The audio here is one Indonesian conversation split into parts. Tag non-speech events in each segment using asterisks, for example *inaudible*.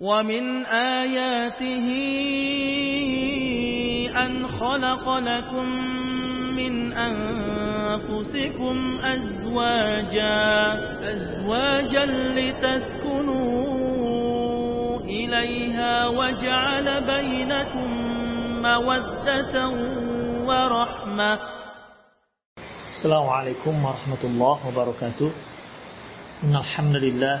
ومن آياته أن خلق لكم من أنفسكم أزواجا أزواجا لتسكنوا إليها وجعل بينكم مودة ورحمة. السلام عليكم ورحمة الله وبركاته. إن الحمد لله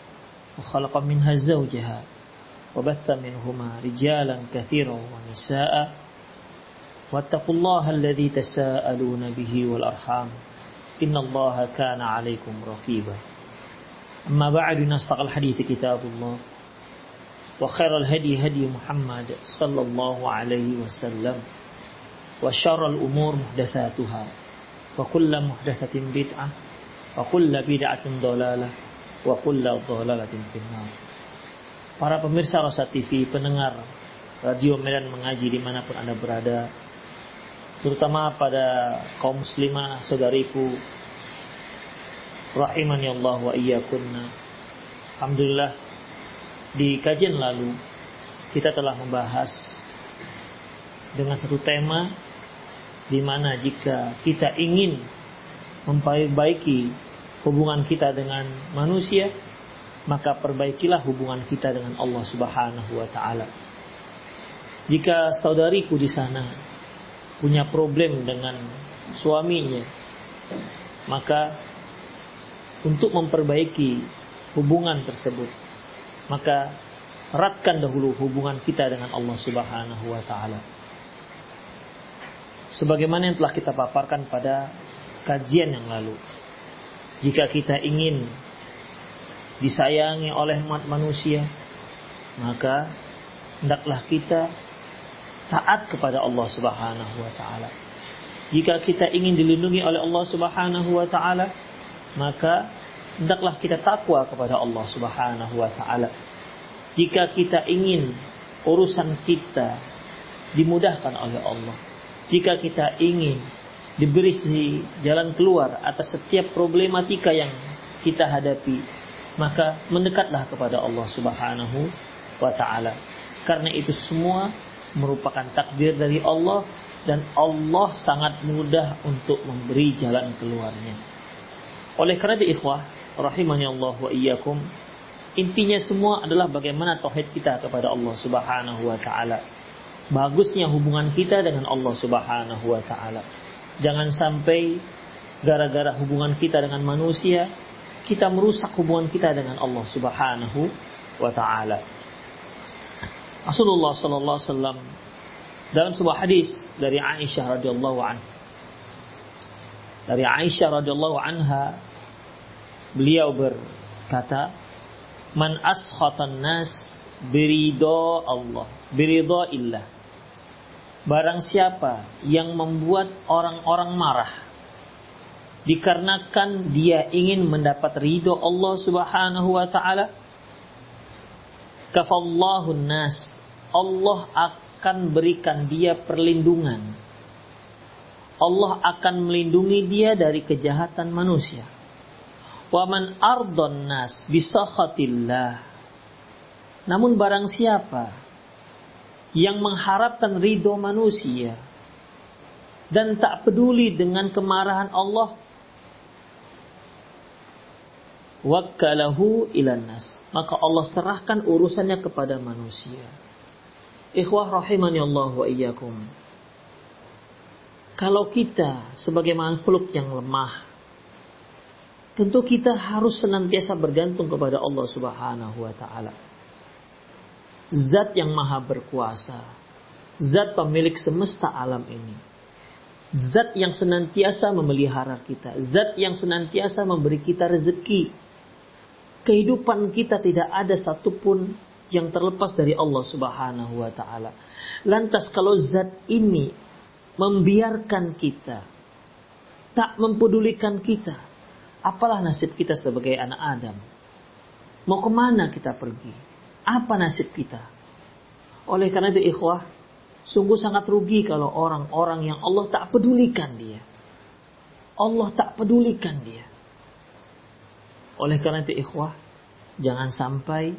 وخلق منها زوجها وبث منهما رجالا كثيرا ونساء واتقوا الله الذي تساءلون به والأرحام. إن الله كان عليكم رقيبا. أما بعد نستقى الحديث كتاب الله. وخير الهدي هدي محمد صلى الله عليه وسلم. وشر الأمور محدثاتها. وكل محدثة بدعة. وكل بدعة ضلالة. wa kullu dhalalatin finnar. Para pemirsa Rosa TV, pendengar Radio Medan mengaji di mana pun Anda berada, terutama pada kaum muslimah saudariku rahimani Allah wa iyyakunna. Alhamdulillah di kajian lalu kita telah membahas dengan satu tema di mana jika kita ingin memperbaiki hubungan kita dengan manusia, maka perbaikilah hubungan kita dengan Allah Subhanahu wa taala. Jika saudariku di sana punya problem dengan suaminya, maka untuk memperbaiki hubungan tersebut, maka eratkan dahulu hubungan kita dengan Allah Subhanahu wa taala. Sebagaimana yang telah kita paparkan pada kajian yang lalu. Jika kita ingin disayangi oleh umat manusia, maka hendaklah kita taat kepada Allah Subhanahu wa taala. Jika kita ingin dilindungi oleh Allah Subhanahu wa taala, maka hendaklah kita takwa kepada Allah Subhanahu wa taala. Jika kita ingin urusan kita dimudahkan oleh Allah, jika kita ingin diberi jalan keluar atas setiap problematika yang kita hadapi, maka mendekatlah kepada Allah Subhanahu wa taala. Karena itu semua merupakan takdir dari Allah dan Allah sangat mudah untuk memberi jalan keluarnya. Oleh karena itu ikhwah, rahimani Allah wa iyyakum, intinya semua adalah bagaimana tauhid kita kepada Allah Subhanahu wa taala. Bagusnya hubungan kita dengan Allah Subhanahu wa taala. Jangan sampai gara-gara hubungan kita dengan manusia kita merusak hubungan kita dengan Allah Subhanahu wa taala. Rasulullah sallallahu alaihi wasallam dalam sebuah hadis dari Aisyah radhiyallahu anha dari Aisyah radhiyallahu anha beliau berkata man askhatan nas birido Allah birido illah barang siapa yang membuat orang-orang marah dikarenakan dia ingin mendapat ridho Allah Subhanahu wa taala kafallahu nas Allah akan berikan dia perlindungan. Allah akan melindungi dia dari kejahatan manusia. Wa man ardon nas bisakhatillah namun barang siapa yang mengharapkan ridho manusia dan tak peduli dengan kemarahan Allah wakalahu ilan nas maka Allah serahkan urusannya kepada manusia Ikhwah rahimani Allah wa iyyakum. Kalau kita sebagai makhluk yang lemah, tentu kita harus senantiasa bergantung kepada Allah Subhanahu wa taala. Zat yang maha berkuasa, zat pemilik semesta alam ini. Zat yang senantiasa memelihara kita, zat yang senantiasa memberi kita rezeki. Kehidupan kita tidak ada satupun yang terlepas dari Allah Subhanahu wa taala. Lantas kalau zat ini membiarkan kita, tak mempedulikan kita, apalah nasib kita sebagai anak Adam? Mau ke mana kita pergi? Apa nasib kita? Oleh karena itu ikhwah, sungguh sangat rugi kalau orang-orang yang Allah tak pedulikan dia. Allah tak pedulikan dia. Oleh karena itu ikhwah, jangan sampai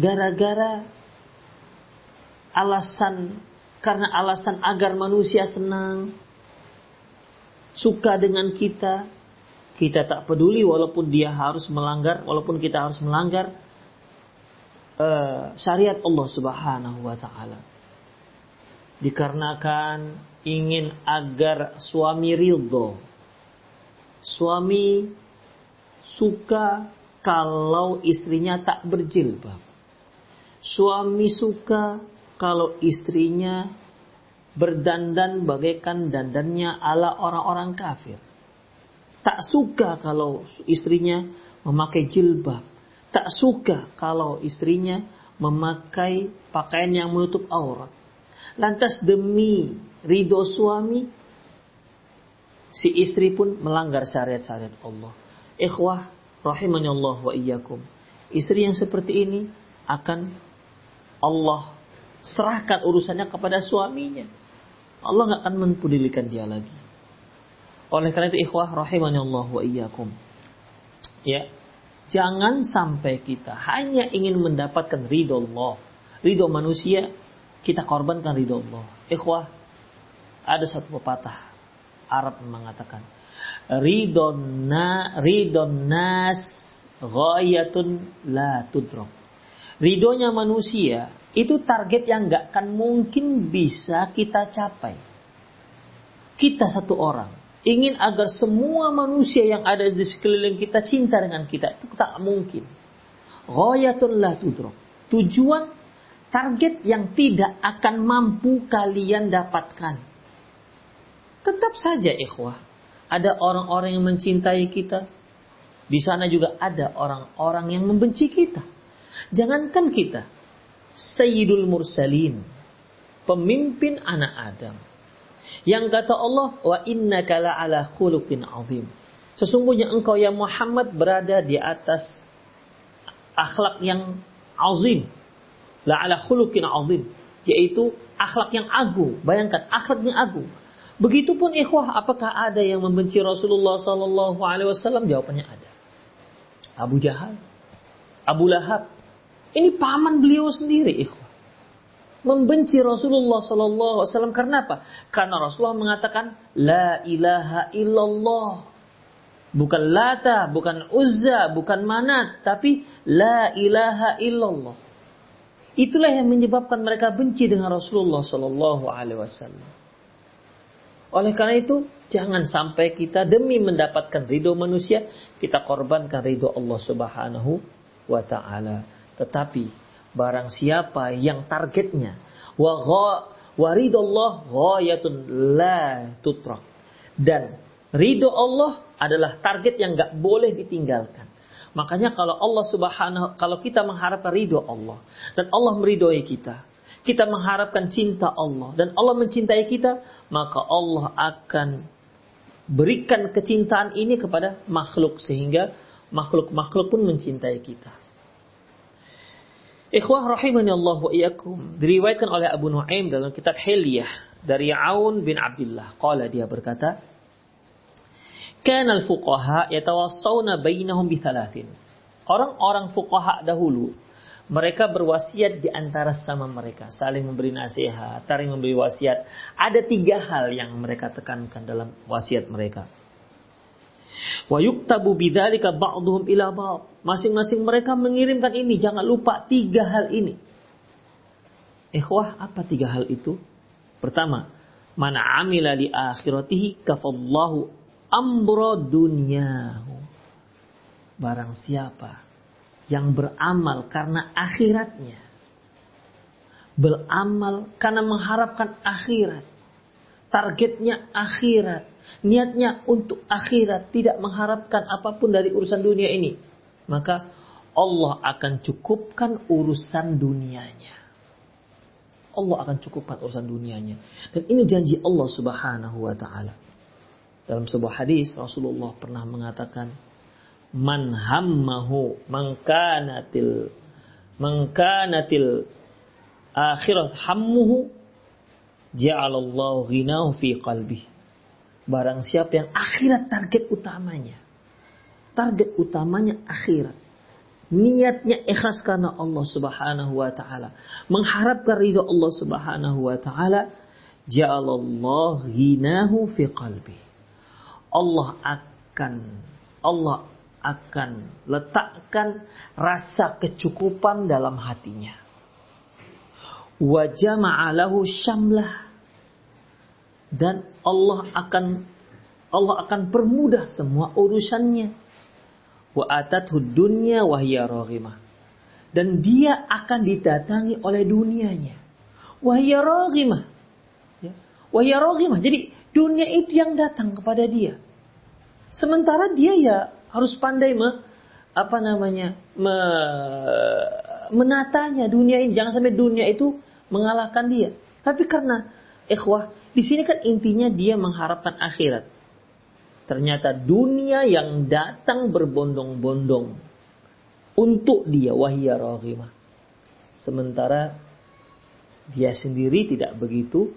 gara-gara alasan karena alasan agar manusia senang suka dengan kita kita tak peduli walaupun dia harus melanggar walaupun kita harus melanggar uh, syariat Allah Subhanahu wa taala dikarenakan ingin agar suami ridho suami suka kalau istrinya tak berjilbab Suami suka kalau istrinya berdandan bagaikan dandannya ala orang-orang kafir. Tak suka kalau istrinya memakai jilbab. Tak suka kalau istrinya memakai pakaian yang menutup aurat. Lantas demi ridho suami, si istri pun melanggar syariat-syariat Allah. Ikhwah, Allah wa iyyakum. Istri yang seperti ini akan Allah serahkan urusannya kepada suaminya. Allah nggak akan mempedulikan dia lagi. Oleh karena itu ikhwah Allah wa iyyakum. Ya. Jangan sampai kita hanya ingin mendapatkan ridho Allah. Ridho manusia, kita korbankan ridho Allah. Ikhwah, ada satu pepatah Arab mengatakan, ridho na ridho nas ghayatun la tudrok. Ridhonya manusia itu target yang nggak akan mungkin bisa kita capai. Kita satu orang ingin agar semua manusia yang ada di sekeliling kita cinta dengan kita itu tak mungkin. Tudrok. Tujuan target yang tidak akan mampu kalian dapatkan. Tetap saja ikhwah, ada orang-orang yang mencintai kita. Di sana juga ada orang-orang yang membenci kita. Jangankan kita, Sayyidul Mursalin, pemimpin anak Adam. Yang kata Allah, wa inna kala ala khuluqin azim. Sesungguhnya engkau ya Muhammad berada di atas akhlak yang azim. La ala khuluqin azim. Yaitu akhlak yang agung. Bayangkan akhlak yang agung. Begitupun ikhwah, apakah ada yang membenci Rasulullah Sallallahu Alaihi Wasallam? Jawabannya ada. Abu Jahal, Abu Lahab, ini paman beliau sendiri, ikhwan. Membenci Rasulullah Sallallahu Alaihi Wasallam karena apa? Karena Rasulullah mengatakan La ilaha illallah. Bukan Lata, bukan Uzza, bukan Manat, tapi La ilaha illallah. Itulah yang menyebabkan mereka benci dengan Rasulullah Sallallahu Alaihi Wasallam. Oleh karena itu, jangan sampai kita demi mendapatkan ridho manusia, kita korbankan ridho Allah Subhanahu wa Ta'ala. Tetapi barang siapa yang targetnya wa waridullah ghayatun la tutrak dan ridho Allah adalah target yang gak boleh ditinggalkan. Makanya kalau Allah Subhanahu kalau kita mengharapkan ridho Allah dan Allah meridhoi kita, kita mengharapkan cinta Allah dan Allah mencintai kita, maka Allah akan berikan kecintaan ini kepada makhluk sehingga makhluk-makhluk pun mencintai kita. Ikhwah rahimani Allah wa iyyakum. Diriwayatkan oleh Abu Nuaim dalam kitab Hilyah dari Aun bin Abdullah. Qala dia berkata, "Kana al-fuqaha yatawassawna bainahum bi thalathin." Orang-orang fuqaha dahulu mereka berwasiat di antara sama mereka, saling memberi nasihat, saling memberi wasiat. Ada tiga hal yang mereka tekankan dalam wasiat mereka. Wa yuktabu bidzalika ba'dhum ila ba'd. Masing-masing mereka mengirimkan ini, jangan lupa tiga hal ini. Ikhwah, apa tiga hal itu? Pertama, mana amila li akhiratihi kafallahu amro dunyahu. Barang siapa yang beramal karena akhiratnya. Beramal karena mengharapkan akhirat. Targetnya akhirat. Niatnya untuk akhirat. Tidak mengharapkan apa pun dari urusan dunia ini. Maka Allah akan cukupkan urusan dunianya. Allah akan cukupkan urusan dunianya. Dan ini janji Allah Subhanahu wa taala. Dalam sebuah hadis Rasulullah pernah mengatakan, "Man hammahu mangkanatil mangkanatil akhirat hammuhu ja'alallahu ghinahu fi qalbi." Barang siapa yang akhirat target utamanya. Target utamanya akhirat niatnya ikhlas karena Allah Subhanahu wa taala, mengharapkan ridho Allah Subhanahu wa taala, ja'alallahu ghinahu fi qalbi. Allah akan Allah akan letakkan rasa kecukupan dalam hatinya. Wa jama'alahu syamlah dan Allah akan Allah akan permudah semua urusannya wa atathu dunya wa hiya raghimah. Dan dia akan didatangi oleh dunianya. Wa hiya raghimah. Ya. Wa hiya raghimah. Jadi dunia itu yang datang kepada dia. Sementara dia ya harus pandai me, apa namanya me, menatanya dunia ini. Jangan sampai dunia itu mengalahkan dia. Tapi karena ikhwah, di sini kan intinya dia mengharapkan akhirat. Ternyata dunia yang datang berbondong-bondong untuk dia wahia rahimah. Sementara dia sendiri tidak begitu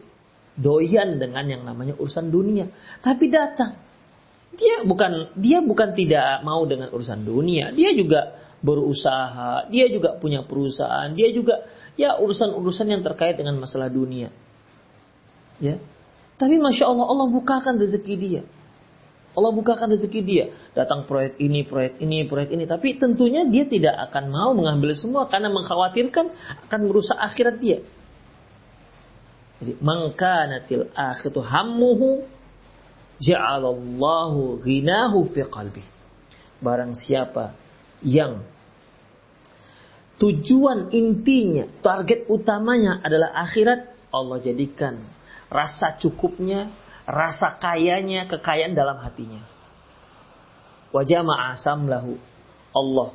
doyan dengan yang namanya urusan dunia, tapi datang. Dia bukan dia bukan tidak mau dengan urusan dunia, dia juga berusaha, dia juga punya perusahaan, dia juga ya urusan-urusan yang terkait dengan masalah dunia. Ya. Tapi masya Allah Allah bukakan rezeki dia. Allah bukakan rezeki dia. Datang proyek ini, proyek ini, proyek ini. Tapi tentunya dia tidak akan mau mengambil semua karena mengkhawatirkan akan merusak akhirat dia. Jadi mangkanatil akhiru hammuhu ja'alallahu ghinahu fi qalbi. Barang siapa yang tujuan intinya, target utamanya adalah akhirat, Allah jadikan rasa cukupnya rasa kayanya, kekayaan dalam hatinya. Wajah ma'asam lahu. Allah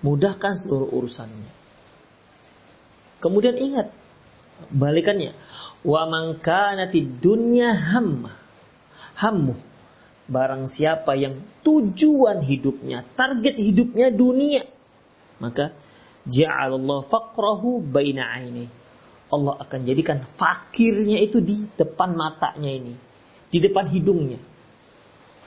mudahkan seluruh urusannya. Kemudian ingat, balikannya. Wa man kanati dunya hamma. Hammu. Barang siapa yang tujuan hidupnya, target hidupnya dunia. Maka ja'alallah faqrahu baina aini. Allah akan jadikan fakirnya itu di depan matanya ini di depan hidungnya.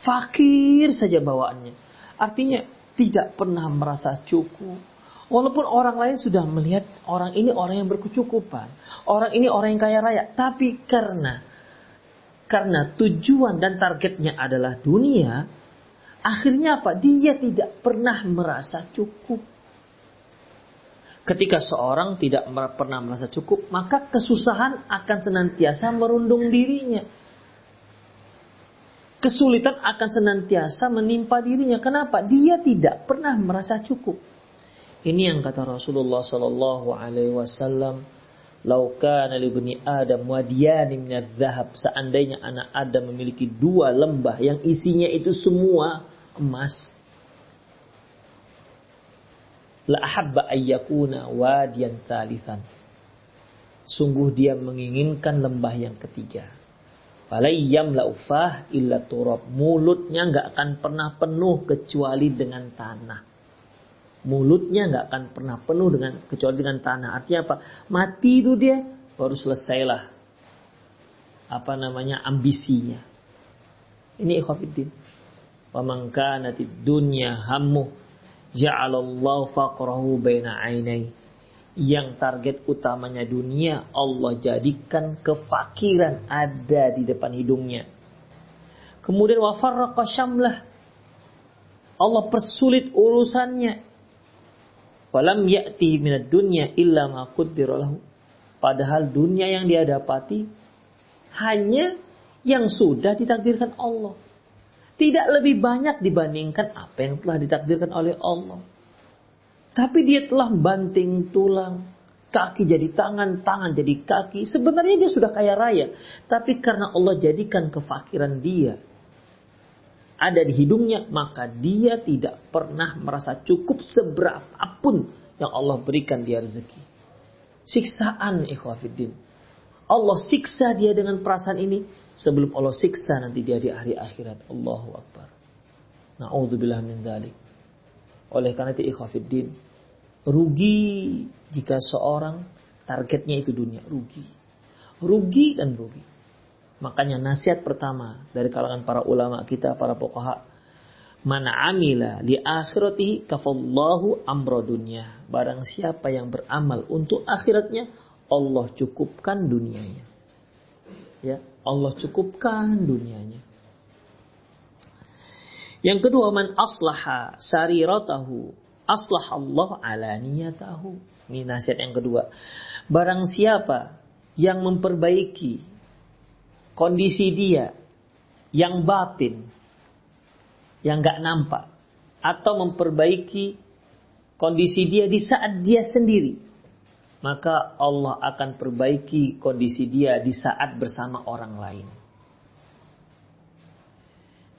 Fakir saja bawaannya. Artinya tidak pernah merasa cukup. Walaupun orang lain sudah melihat orang ini orang yang berkecukupan. Orang ini orang yang kaya raya. Tapi karena karena tujuan dan targetnya adalah dunia, akhirnya apa? Dia tidak pernah merasa cukup. Ketika seorang tidak pernah merasa cukup, maka kesusahan akan senantiasa merundung dirinya kesulitan akan senantiasa menimpa dirinya. Kenapa? Dia tidak pernah merasa cukup. Ini yang kata Rasulullah Sallallahu Alaihi Wasallam. Laukan libni Adam wadiyani minat zahab. Seandainya anak Adam memiliki dua lembah yang isinya itu semua emas. La ahabba ayyakuna wadiyan talithan. Sungguh dia menginginkan lembah yang ketiga Falayyam laufah illa turab. Mulutnya nggak akan pernah penuh kecuali dengan tanah. Mulutnya nggak akan pernah penuh dengan kecuali dengan tanah. Artinya apa? Mati itu dia baru selesailah apa namanya ambisinya. Ini ikhwafiddin. Wa man kanatid dunya hammu ja'alallahu faqrahu baina ainai yang target utamanya dunia Allah jadikan kefakiran ada di depan hidungnya. Kemudian wafarraqa syamlah Allah persulit urusannya. Walam ya'ti minad dunya illa ma. Padahal dunia yang dia dapati hanya yang sudah ditakdirkan Allah. Tidak lebih banyak dibandingkan apa yang telah ditakdirkan oleh Allah. Tapi dia telah banting tulang, kaki jadi tangan, tangan jadi kaki. Sebenarnya dia sudah kaya raya. Tapi karena Allah jadikan kefakiran dia ada di hidungnya, maka dia tidak pernah merasa cukup seberapapun yang Allah berikan dia rezeki. Siksaan ikhwafiddin. Allah siksa dia dengan perasaan ini sebelum Allah siksa nanti dia di hari akhirat. Allahu Akbar. Na'udzubillah min dalik. Oleh karena itu ikhwafiddin. Rugi jika seorang targetnya itu dunia. Rugi. Rugi dan rugi. Makanya nasihat pertama dari kalangan para ulama kita, para pokoha. Mana amila li akhiratihi kafallahu amro dunia. Barang siapa yang beramal untuk akhiratnya, Allah cukupkan dunianya. Ya, Allah cukupkan dunianya. Yang kedua, man aslaha sariratahu, aslah Allah alaniyatahu. Ini nasihat yang kedua. Barang siapa yang memperbaiki kondisi dia yang batin, yang gak nampak, atau memperbaiki kondisi dia di saat dia sendiri, maka Allah akan perbaiki kondisi dia di saat bersama orang lain.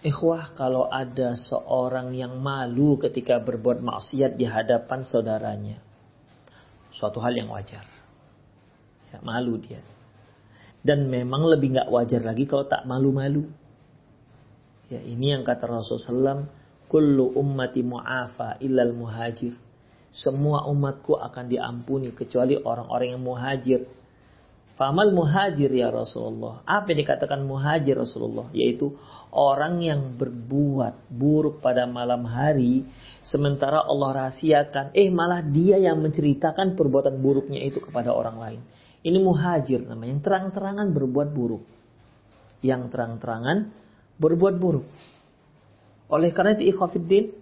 Ikhwah kalau ada seorang yang malu ketika berbuat maksiat di hadapan saudaranya. Suatu hal yang wajar. Ya, malu dia. Dan memang lebih nggak wajar lagi kalau tak malu-malu. Ya, ini yang kata Rasulullah SAW, Kullu ummati mu'afa illal muhajir semua umatku akan diampuni kecuali orang-orang yang muhajir. Famal muhajir ya Rasulullah. Apa yang dikatakan muhajir Rasulullah? Yaitu orang yang berbuat buruk pada malam hari. Sementara Allah rahasiakan. Eh malah dia yang menceritakan perbuatan buruknya itu kepada orang lain. Ini muhajir namanya. Yang terang-terangan berbuat buruk. Yang terang-terangan berbuat buruk. Oleh karena itu ikhwafiddin.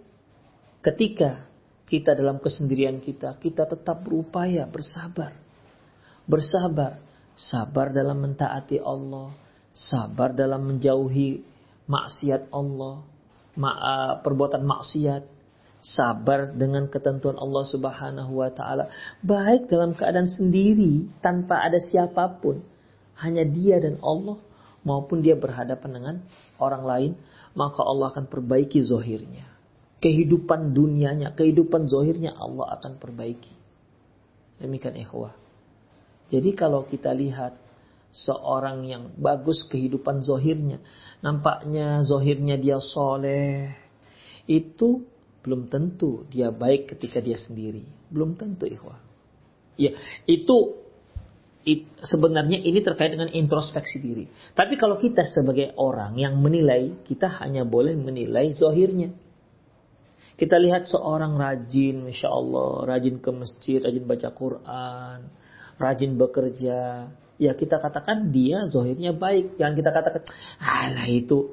Ketika kita dalam kesendirian kita, kita tetap berupaya bersabar. Bersabar, sabar dalam mentaati Allah, sabar dalam menjauhi maksiat Allah, ma perbuatan maksiat, sabar dengan ketentuan Allah Subhanahu wa taala, baik dalam keadaan sendiri tanpa ada siapa pun, hanya dia dan Allah maupun dia berhadapan dengan orang lain, maka Allah akan perbaiki zohirnya kehidupan dunianya, kehidupan zohirnya Allah akan perbaiki. Demikian ikhwah. Jadi kalau kita lihat seorang yang bagus kehidupan zohirnya, nampaknya zohirnya dia soleh, itu belum tentu dia baik ketika dia sendiri. Belum tentu ikhwah. Ya, itu it, sebenarnya ini terkait dengan introspeksi diri. Tapi kalau kita sebagai orang yang menilai, kita hanya boleh menilai zohirnya. Kita lihat seorang rajin, Masya Allah, rajin ke masjid, rajin baca Quran, rajin bekerja. Ya kita katakan dia zohirnya baik. Jangan kita katakan, alah itu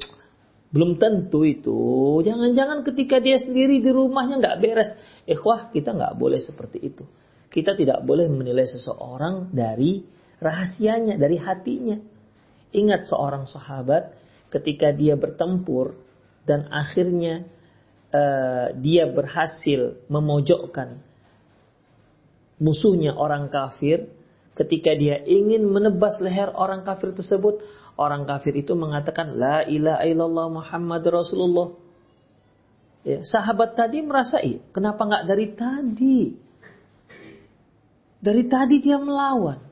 belum tentu itu. Jangan-jangan ketika dia sendiri di rumahnya nggak beres. Eh wah kita nggak boleh seperti itu. Kita tidak boleh menilai seseorang dari rahasianya, dari hatinya. Ingat seorang sahabat ketika dia bertempur dan akhirnya uh, dia berhasil memojokkan musuhnya orang kafir, ketika dia ingin menebas leher orang kafir tersebut, orang kafir itu mengatakan la ilaha illallah Muhammad Rasulullah. Ya, sahabat tadi merasa, iya, kenapa nggak dari tadi? Dari tadi dia melawan.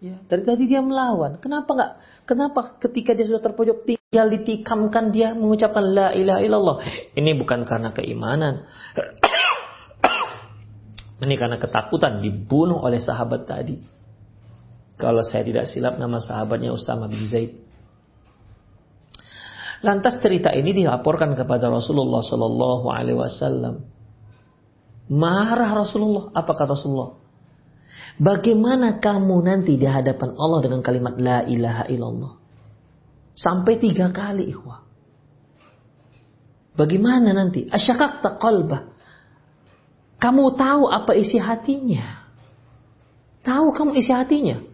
Ya, dari tadi dia melawan. Kenapa nggak? Kenapa ketika dia sudah terpojok tinggal ditikamkan dia mengucapkan la ilaha illallah? Ini bukan karena keimanan. *coughs* Ini karena ketakutan dibunuh oleh sahabat tadi. Kalau saya tidak silap nama sahabatnya Usama bin Zaid. Lantas cerita ini dilaporkan kepada Rasulullah Sallallahu Alaihi Wasallam. Marah Rasulullah. Apa kata Rasulullah? Bagaimana kamu nanti di hadapan Allah dengan kalimat La ilaha illallah? Sampai tiga kali ikhwah. Bagaimana nanti? Asyakak qalbah. Kamu tahu apa isi hatinya. Tahu kamu isi hatinya.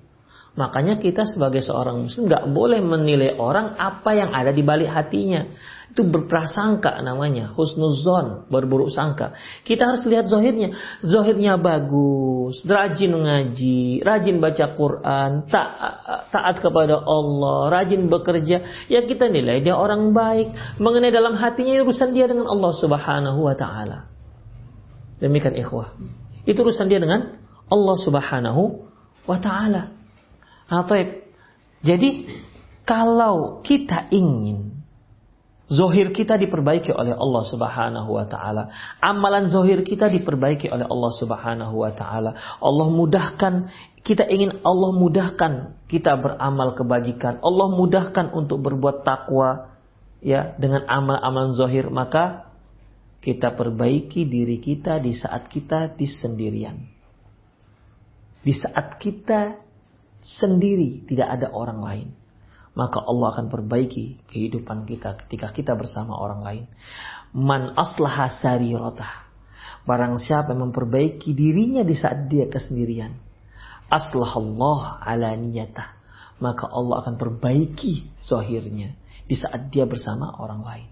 Makanya kita sebagai seorang muslim nggak boleh menilai orang apa yang ada di balik hatinya. Itu berprasangka namanya, husnuzon, berburuk sangka. Kita harus lihat zohirnya. Zohirnya bagus, rajin ngaji, rajin baca Quran, taat, taat kepada Allah, rajin bekerja. Ya kita nilai dia orang baik. Mengenai dalam hatinya urusan dia dengan Allah subhanahu wa ta'ala. Demikian ikhwah. Itu urusan dia dengan Allah subhanahu wa ta'ala. Nah, Jadi kalau kita ingin zohir kita diperbaiki oleh Allah Subhanahu wa taala, amalan zohir kita diperbaiki oleh Allah Subhanahu wa taala. Allah mudahkan kita ingin Allah mudahkan kita beramal kebajikan. Allah mudahkan untuk berbuat takwa ya dengan amal-amalan zohir maka kita perbaiki diri kita di saat kita di sendirian. Di saat kita sendiri, tidak ada orang lain. Maka Allah akan perbaiki kehidupan kita ketika kita bersama orang lain. Man aslaha sarirotah. Barang siapa yang memperbaiki dirinya di saat dia kesendirian. Aslahallah ala niyatah. Maka Allah akan perbaiki zohirnya di saat dia bersama orang lain.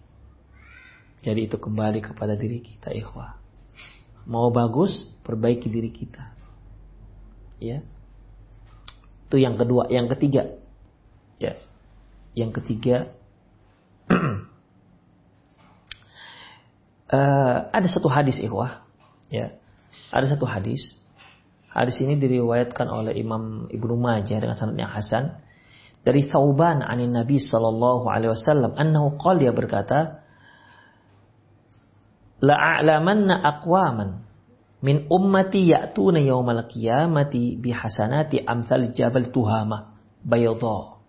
Jadi itu kembali kepada diri kita ikhwah. Mau bagus, perbaiki diri kita. Ya, itu yang kedua, yang ketiga. Ya. Yang ketiga uh, *clears throat* ada satu hadis ikhwah, ya. Ada satu hadis. Hadis ini diriwayatkan oleh Imam Ibnu Majah dengan sanad yang hasan dari Thauban anin Nabi sallallahu alaihi wasallam annahu qala dia berkata la a'lamanna aqwaman min ummati ya'tuna yaumal qiyamati bihasanati amsal jabal tuhama bayadha.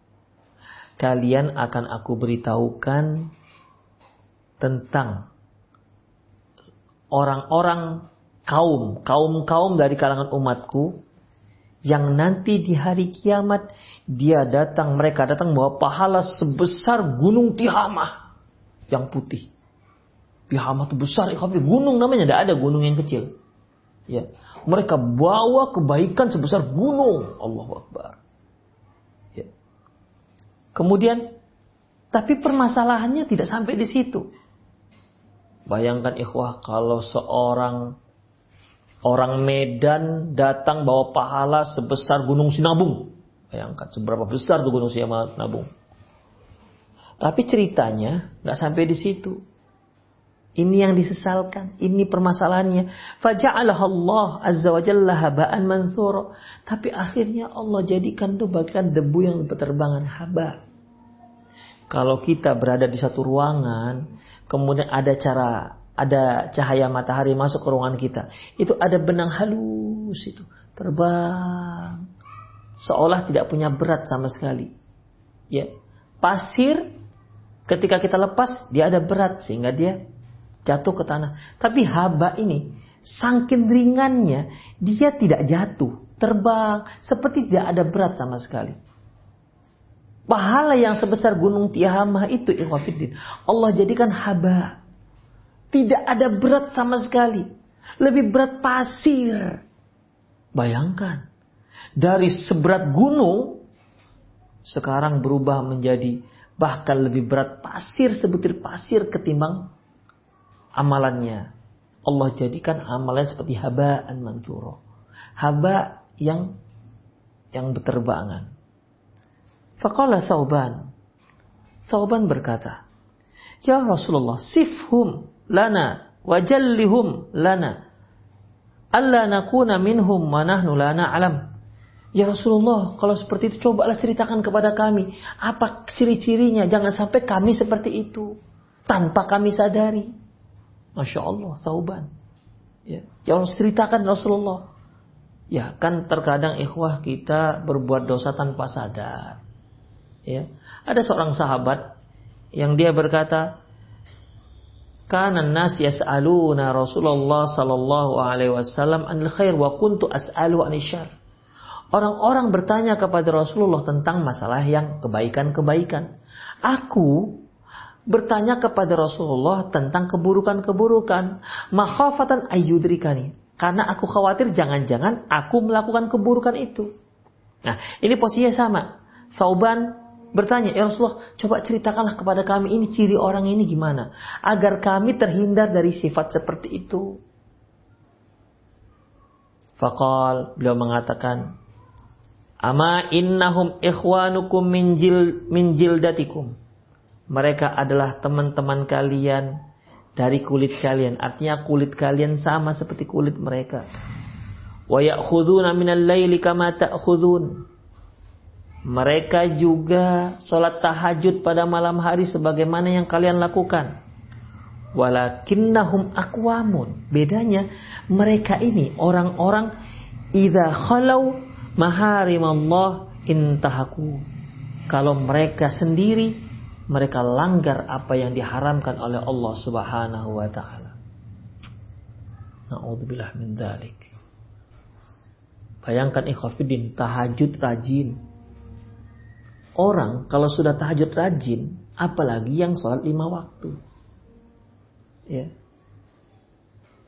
Kalian akan aku beritahukan tentang orang-orang kaum, kaum-kaum dari kalangan umatku yang nanti di hari kiamat dia datang, mereka datang bawa pahala sebesar gunung Tihamah yang putih. Tihamah itu besar, gunung namanya, tidak ada gunung yang kecil. Ya, mereka bawa kebaikan sebesar gunung. Allah Akbar. Ya. Kemudian, tapi permasalahannya tidak sampai di situ. Bayangkan ikhwah kalau seorang orang Medan datang bawa pahala sebesar gunung Sinabung. Bayangkan seberapa besar tuh gunung Sinabung. Tapi ceritanya nggak sampai di situ. Ini yang disesalkan, ini permasalahannya. Faja'alah Allah azza wa jalla haba'an mansura. Tapi akhirnya Allah jadikan itu bagian debu yang berterbangan haba. Kalau kita berada di satu ruangan, kemudian ada cara ada cahaya matahari masuk ke ruangan kita, itu ada benang halus itu terbang seolah tidak punya berat sama sekali. Ya, pasir ketika kita lepas dia ada berat sehingga dia jatuh ke tanah. Tapi haba ini sangkin ringannya dia tidak jatuh, terbang seperti tidak ada berat sama sekali. Pahala yang sebesar gunung Tihamah itu ikhwafiddin. Allah jadikan haba. Tidak ada berat sama sekali. Lebih berat pasir. Bayangkan. Dari seberat gunung. Sekarang berubah menjadi bahkan lebih berat pasir sebutir pasir ketimbang amalannya. Allah jadikan amalan seperti habaan manturo. Haba yang yang berterbangan. Faqala Thauban. Thauban berkata, Ya Rasulullah, sifhum lana wajallihum lana. Alla nakuna minhum wa nahnu la na'lam. Ya Rasulullah, kalau seperti itu cobalah ceritakan kepada kami. Apa ciri-cirinya? Jangan sampai kami seperti itu. Tanpa kami sadari. Masya Allah, sauban. Ya, ya Allah ceritakan Rasulullah. Ya, kan terkadang ikhwah kita berbuat dosa tanpa sadar. Ya, ada seorang sahabat yang dia berkata, "Kana nas yas'aluna Rasulullah sallallahu alaihi wasallam anil khair wa kuntu as'alu anil syarr." Orang-orang bertanya kepada Rasulullah tentang masalah yang kebaikan-kebaikan. Aku bertanya kepada Rasulullah tentang keburukan-keburukan. Makhafatan ayyudrikani. Karena aku khawatir jangan-jangan aku melakukan keburukan itu. Nah, ini posisinya sama. Sauban bertanya, Ya Rasulullah, coba ceritakanlah kepada kami ini ciri orang ini gimana. Agar kami terhindar dari sifat seperti itu. Fakal beliau mengatakan, Ama innahum ikhwanukum min, jil, min jildatikum. Mereka adalah teman-teman kalian dari kulit kalian. Artinya kulit kalian sama seperti kulit mereka. Wa minal laili kama ta'khudun. Mereka juga sholat tahajud pada malam hari sebagaimana yang kalian lakukan. Walakinnahum akwamun. Bedanya mereka ini orang-orang idza khalau maharimallah intahaku. Kalau mereka sendiri mereka langgar apa yang diharamkan oleh Allah Subhanahu wa taala. Nauzubillah min dzalik. Bayangkan ikhwafidin tahajud rajin. Orang kalau sudah tahajud rajin, apalagi yang sholat lima waktu. Ya.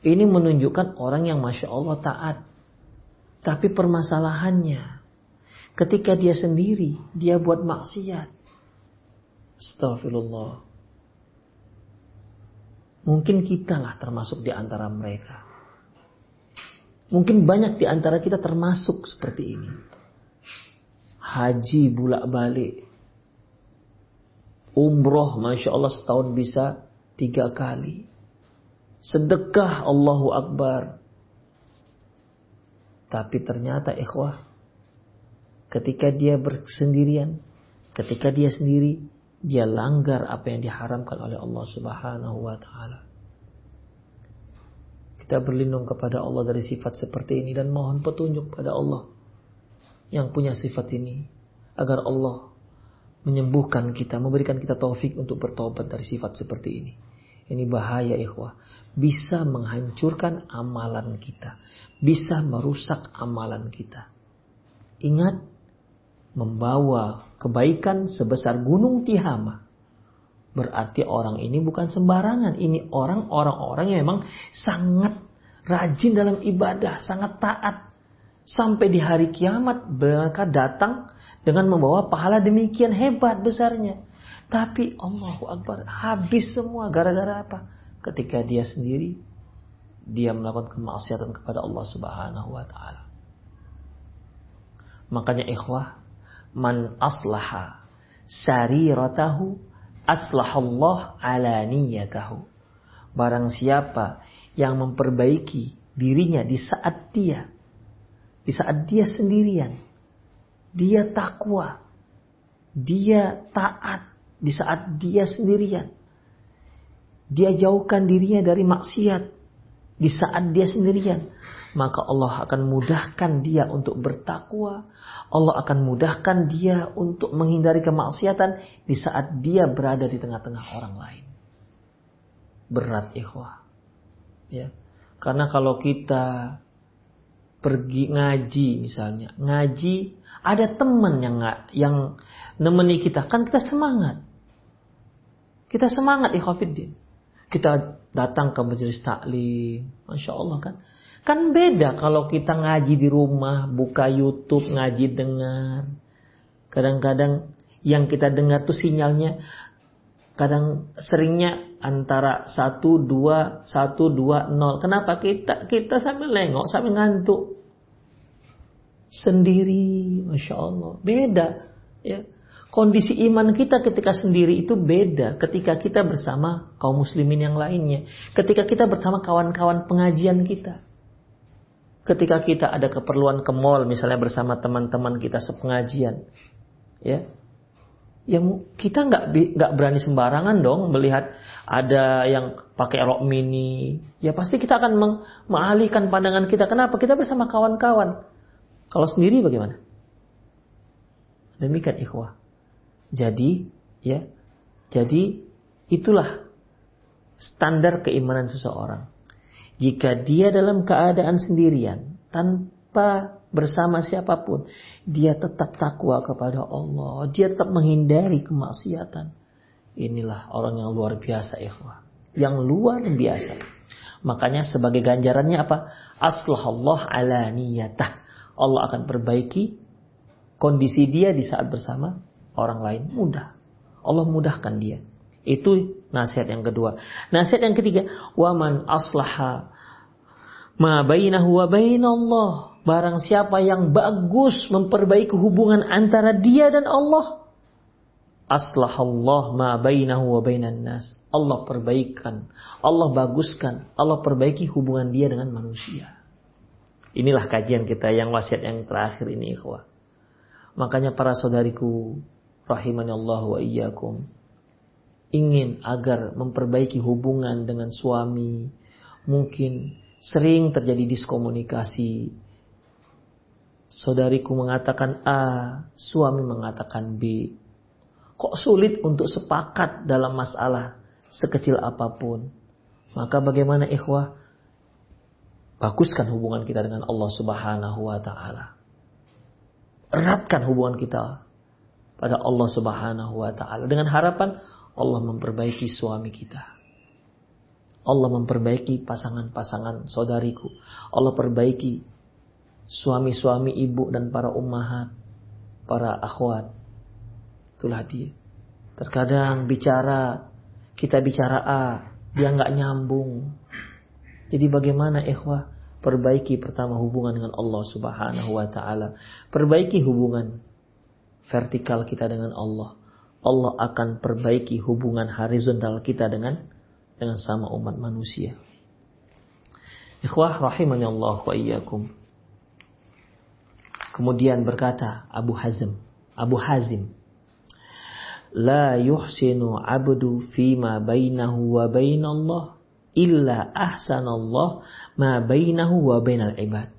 Ini menunjukkan orang yang masya Allah taat. Tapi permasalahannya, ketika dia sendiri, dia buat maksiat. Astagfirullah. Mungkin kita lah termasuk di antara mereka. Mungkin banyak di antara kita termasuk seperti ini. Haji bulak balik. Umroh Masya Allah setahun bisa tiga kali. Sedekah Allahu Akbar. Tapi ternyata ikhwah. Ketika dia bersendirian. Ketika dia sendiri dia langgar apa yang diharamkan oleh Allah Subhanahu wa taala. Kita berlindung kepada Allah dari sifat seperti ini dan mohon petunjuk pada Allah yang punya sifat ini agar Allah menyembuhkan kita, memberikan kita taufik untuk bertobat dari sifat seperti ini. Ini bahaya ikhwah. Bisa menghancurkan amalan kita. Bisa merusak amalan kita. Ingat, membawa kebaikan sebesar gunung Tihama. Berarti orang ini bukan sembarangan. Ini orang orang-orang yang memang sangat rajin dalam ibadah, sangat taat. Sampai di hari kiamat mereka datang dengan membawa pahala demikian hebat besarnya. Tapi Allahu Akbar habis semua gara-gara apa? Ketika dia sendiri dia melakukan kemaksiatan kepada Allah Subhanahu wa taala. Makanya ikhwah, man aslaha sariratahu aslahallah alaniyatahu. Barang siapa yang memperbaiki dirinya di saat dia di saat dia sendirian, dia takwa, dia taat di saat dia sendirian. Dia jauhkan dirinya dari maksiat di saat dia sendirian maka Allah akan mudahkan dia untuk bertakwa. Allah akan mudahkan dia untuk menghindari kemaksiatan di saat dia berada di tengah-tengah orang lain. Berat ikhwah. Ya. Karena kalau kita pergi ngaji misalnya, ngaji ada teman yang yang nemeni kita, kan kita semangat. Kita semangat ikhwafiddin. Kita datang ke majelis taklim, masya Allah kan Kan beda kalau kita ngaji di rumah, buka YouTube, ngaji dengar. Kadang-kadang yang kita dengar tuh sinyalnya kadang seringnya antara 1 2 1 2 0. Kenapa kita kita sambil lengok, sambil ngantuk. Sendiri, Masya Allah. Beda. Ya. Kondisi iman kita ketika sendiri itu beda ketika kita bersama kaum muslimin yang lainnya. Ketika kita bersama kawan-kawan pengajian kita ketika kita ada keperluan ke mall misalnya bersama teman-teman kita sepengajian ya yang kita nggak nggak berani sembarangan dong melihat ada yang pakai rok mini. Ya pasti kita akan meng, mengalihkan pandangan kita. Kenapa? Kita bersama kawan-kawan. Kalau sendiri bagaimana? Demikian ikhwah. Jadi ya jadi itulah standar keimanan seseorang jika dia dalam keadaan sendirian, tanpa bersama siapa pun, dia tetap takwa kepada Allah, dia tetap menghindari kemaksiatan. Inilah orang yang luar biasa, ikhwah. Yang luar biasa. Makanya sebagai ganjarannya apa? Aslahallah ala niyatah. Allah akan perbaiki kondisi dia di saat bersama orang lain. Mudah. Allah mudahkan dia. Itu nasihat yang kedua. Nasihat yang ketiga, waman aslaha ma bainahu wa bainallah. Barang siapa yang bagus memperbaiki hubungan antara dia dan Allah, aslahallah ma bainahu wa bainan nas. Allah perbaikan, Allah baguskan, Allah perbaiki hubungan dia dengan manusia. Inilah kajian kita yang wasiat yang terakhir ini ikhwah. Makanya para saudariku rahimani Allah wa iyyakum ingin agar memperbaiki hubungan dengan suami, mungkin sering terjadi diskomunikasi. Saudariku mengatakan A, suami mengatakan B. Kok sulit untuk sepakat dalam masalah sekecil apa pun? Maka bagaimana ikhwah? Baguskan hubungan kita dengan Allah Subhanahu wa taala. Eratkan hubungan kita pada Allah Subhanahu wa taala dengan harapan Allah memperbaiki suami kita. Allah memperbaiki pasangan-pasangan saudariku. Allah perbaiki suami-suami ibu dan para ummahat, para akhwat. Itulah dia. Terkadang bicara, kita bicara A, dia nggak nyambung. Jadi bagaimana ikhwah? Perbaiki pertama hubungan dengan Allah subhanahu wa ta'ala. Perbaiki hubungan vertikal kita dengan Allah. Allah akan perbaiki hubungan horizontal kita dengan dengan sama umat manusia. Ikhwah rahimani Allah wa iyyakum. Kemudian berkata Abu Hazm, Abu Hazim, La yuhsinu abdu fima bainahu wa bainallah illa ahsanallah ma bainahu wa bainal ibad.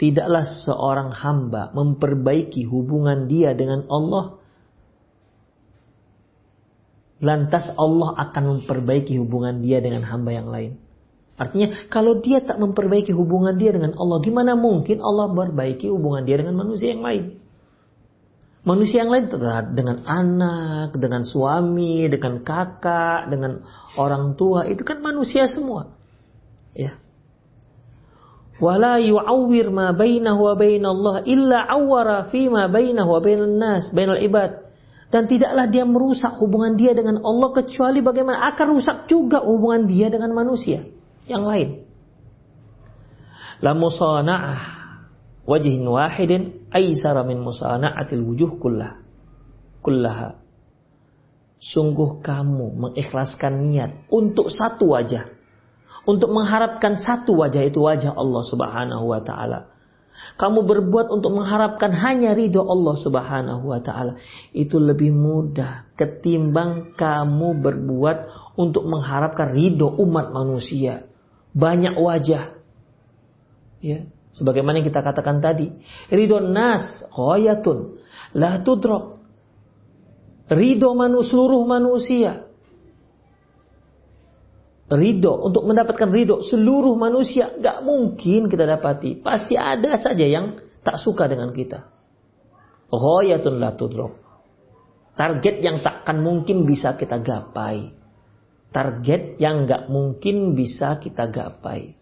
Tidaklah seorang hamba memperbaiki hubungan dia dengan Allah lantas Allah akan memperbaiki hubungan dia dengan hamba yang lain. Artinya kalau dia tak memperbaiki hubungan dia dengan Allah, gimana mungkin Allah memperbaiki hubungan dia dengan manusia yang lain? Manusia yang lain dengan anak, dengan suami, dengan kakak, dengan orang tua, itu kan manusia semua. Ya. Wala yu'awwir ma bainahu wa bainallah illa awwara fi ma bainahu wa bainan nas, bainal ibad. Dan tidaklah dia merusak hubungan dia dengan Allah kecuali bagaimana akan rusak juga hubungan dia dengan manusia yang lain. La musana'ah wajhin wahidin aisara min musana'atil wujuh kullah. Kullaha. Sungguh kamu mengikhlaskan niat untuk satu wajah. Untuk mengharapkan satu wajah itu wajah Allah subhanahu wa ta'ala kamu berbuat untuk mengharapkan hanya ridho Allah Subhanahu wa taala, itu lebih mudah ketimbang kamu berbuat untuk mengharapkan ridho umat manusia. Banyak wajah. Ya, sebagaimana yang kita katakan tadi, ridho nas ghayatun la tudrak. Ridho manu, seluruh manusia ridho, untuk mendapatkan ridho seluruh manusia, gak mungkin kita dapati. Pasti ada saja yang tak suka dengan kita. Ghoyatun la. Target yang takkan mungkin bisa kita gapai. Target yang gak mungkin bisa kita gapai.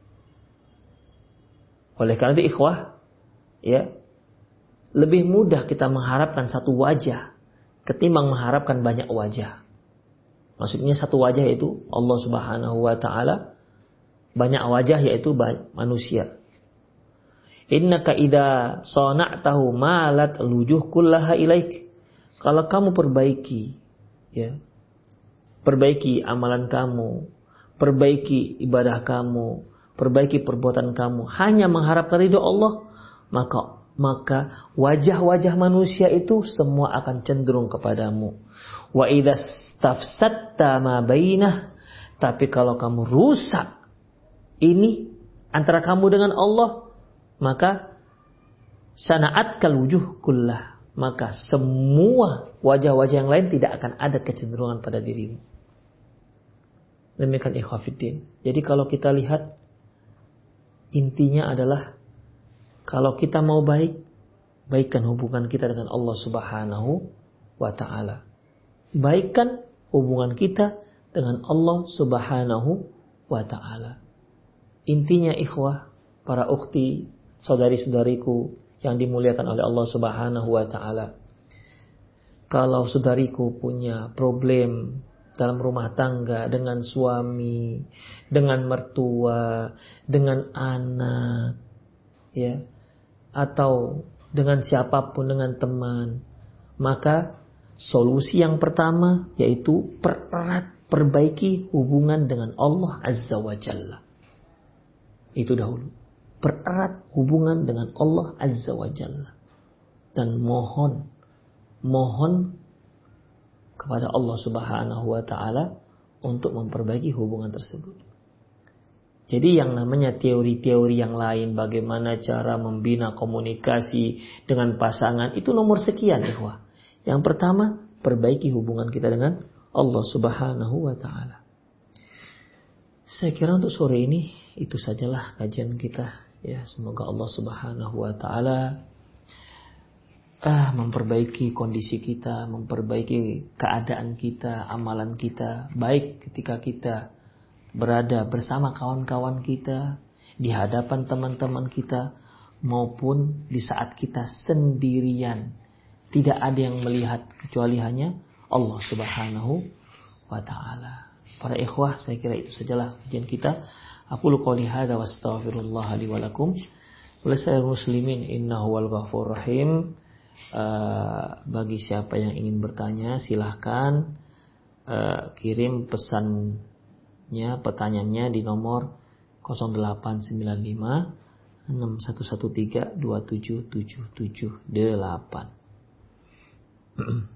Oleh karena itu ikhwah, ya, lebih mudah kita mengharapkan satu wajah ketimbang mengharapkan banyak wajah. Maksudnya satu wajah yaitu Allah Subhanahu wa taala, banyak wajah yaitu manusia. Innaka idza sana'tahu malat lujuh kullaha ilaik. Kalau kamu perbaiki ya. Perbaiki amalan kamu, perbaiki ibadah kamu, perbaiki perbuatan kamu hanya mengharapkan ridho Allah, maka maka wajah-wajah manusia itu semua akan cenderung kepadamu. Wa idas ma bainah. Tapi kalau kamu rusak ini antara kamu dengan Allah, maka sana'at kal wujuh kullah. Maka semua wajah-wajah yang lain tidak akan ada kecenderungan pada dirimu. Demikian ikhwafiddin. Jadi kalau kita lihat intinya adalah kalau kita mau baik, baikkan hubungan kita dengan Allah Subhanahu wa taala. Baikkan hubungan kita dengan Allah Subhanahu wa taala. intinya ikhwah, para ukhti, saudari-saudariku yang dimuliakan oleh Allah Subhanahu wa taala. Kalau saudariku punya problem dalam rumah tangga dengan suami, dengan mertua, dengan anak, ya, atau dengan siapa pun, dengan teman, maka solusi yang pertama yaitu pererat, perbaiki hubungan dengan Allah Azza wa Jalla. Itu dahulu. Pererat hubungan dengan Allah Azza wa Jalla. Dan mohon, mohon kepada Allah Subhanahu wa taala untuk memperbaiki hubungan tersebut. Jadi yang namanya teori-teori yang lain bagaimana cara membina komunikasi dengan pasangan itu nomor sekian ikhwah. Yang pertama, perbaiki hubungan kita dengan Allah Subhanahu wa taala. Saya kira untuk sore ini itu sajalah kajian kita ya. Semoga Allah Subhanahu wa taala ah, memperbaiki kondisi kita, memperbaiki keadaan kita, amalan kita, baik ketika kita berada bersama kawan-kawan kita, di hadapan teman-teman kita, maupun di saat kita sendirian. Tidak ada yang melihat kecuali hanya Allah Subhanahu wa taala. Para ikhwah, saya kira itu sajalah kajian kita. Aku lupa lihat wa astaghfirullah li wa lakum. muslimin innahu wal ghafur rahim. Uh, bagi siapa yang ingin bertanya silahkan uh, kirim pesan nya pertanyaannya di nomor 0895 6113 27778. *clears throat*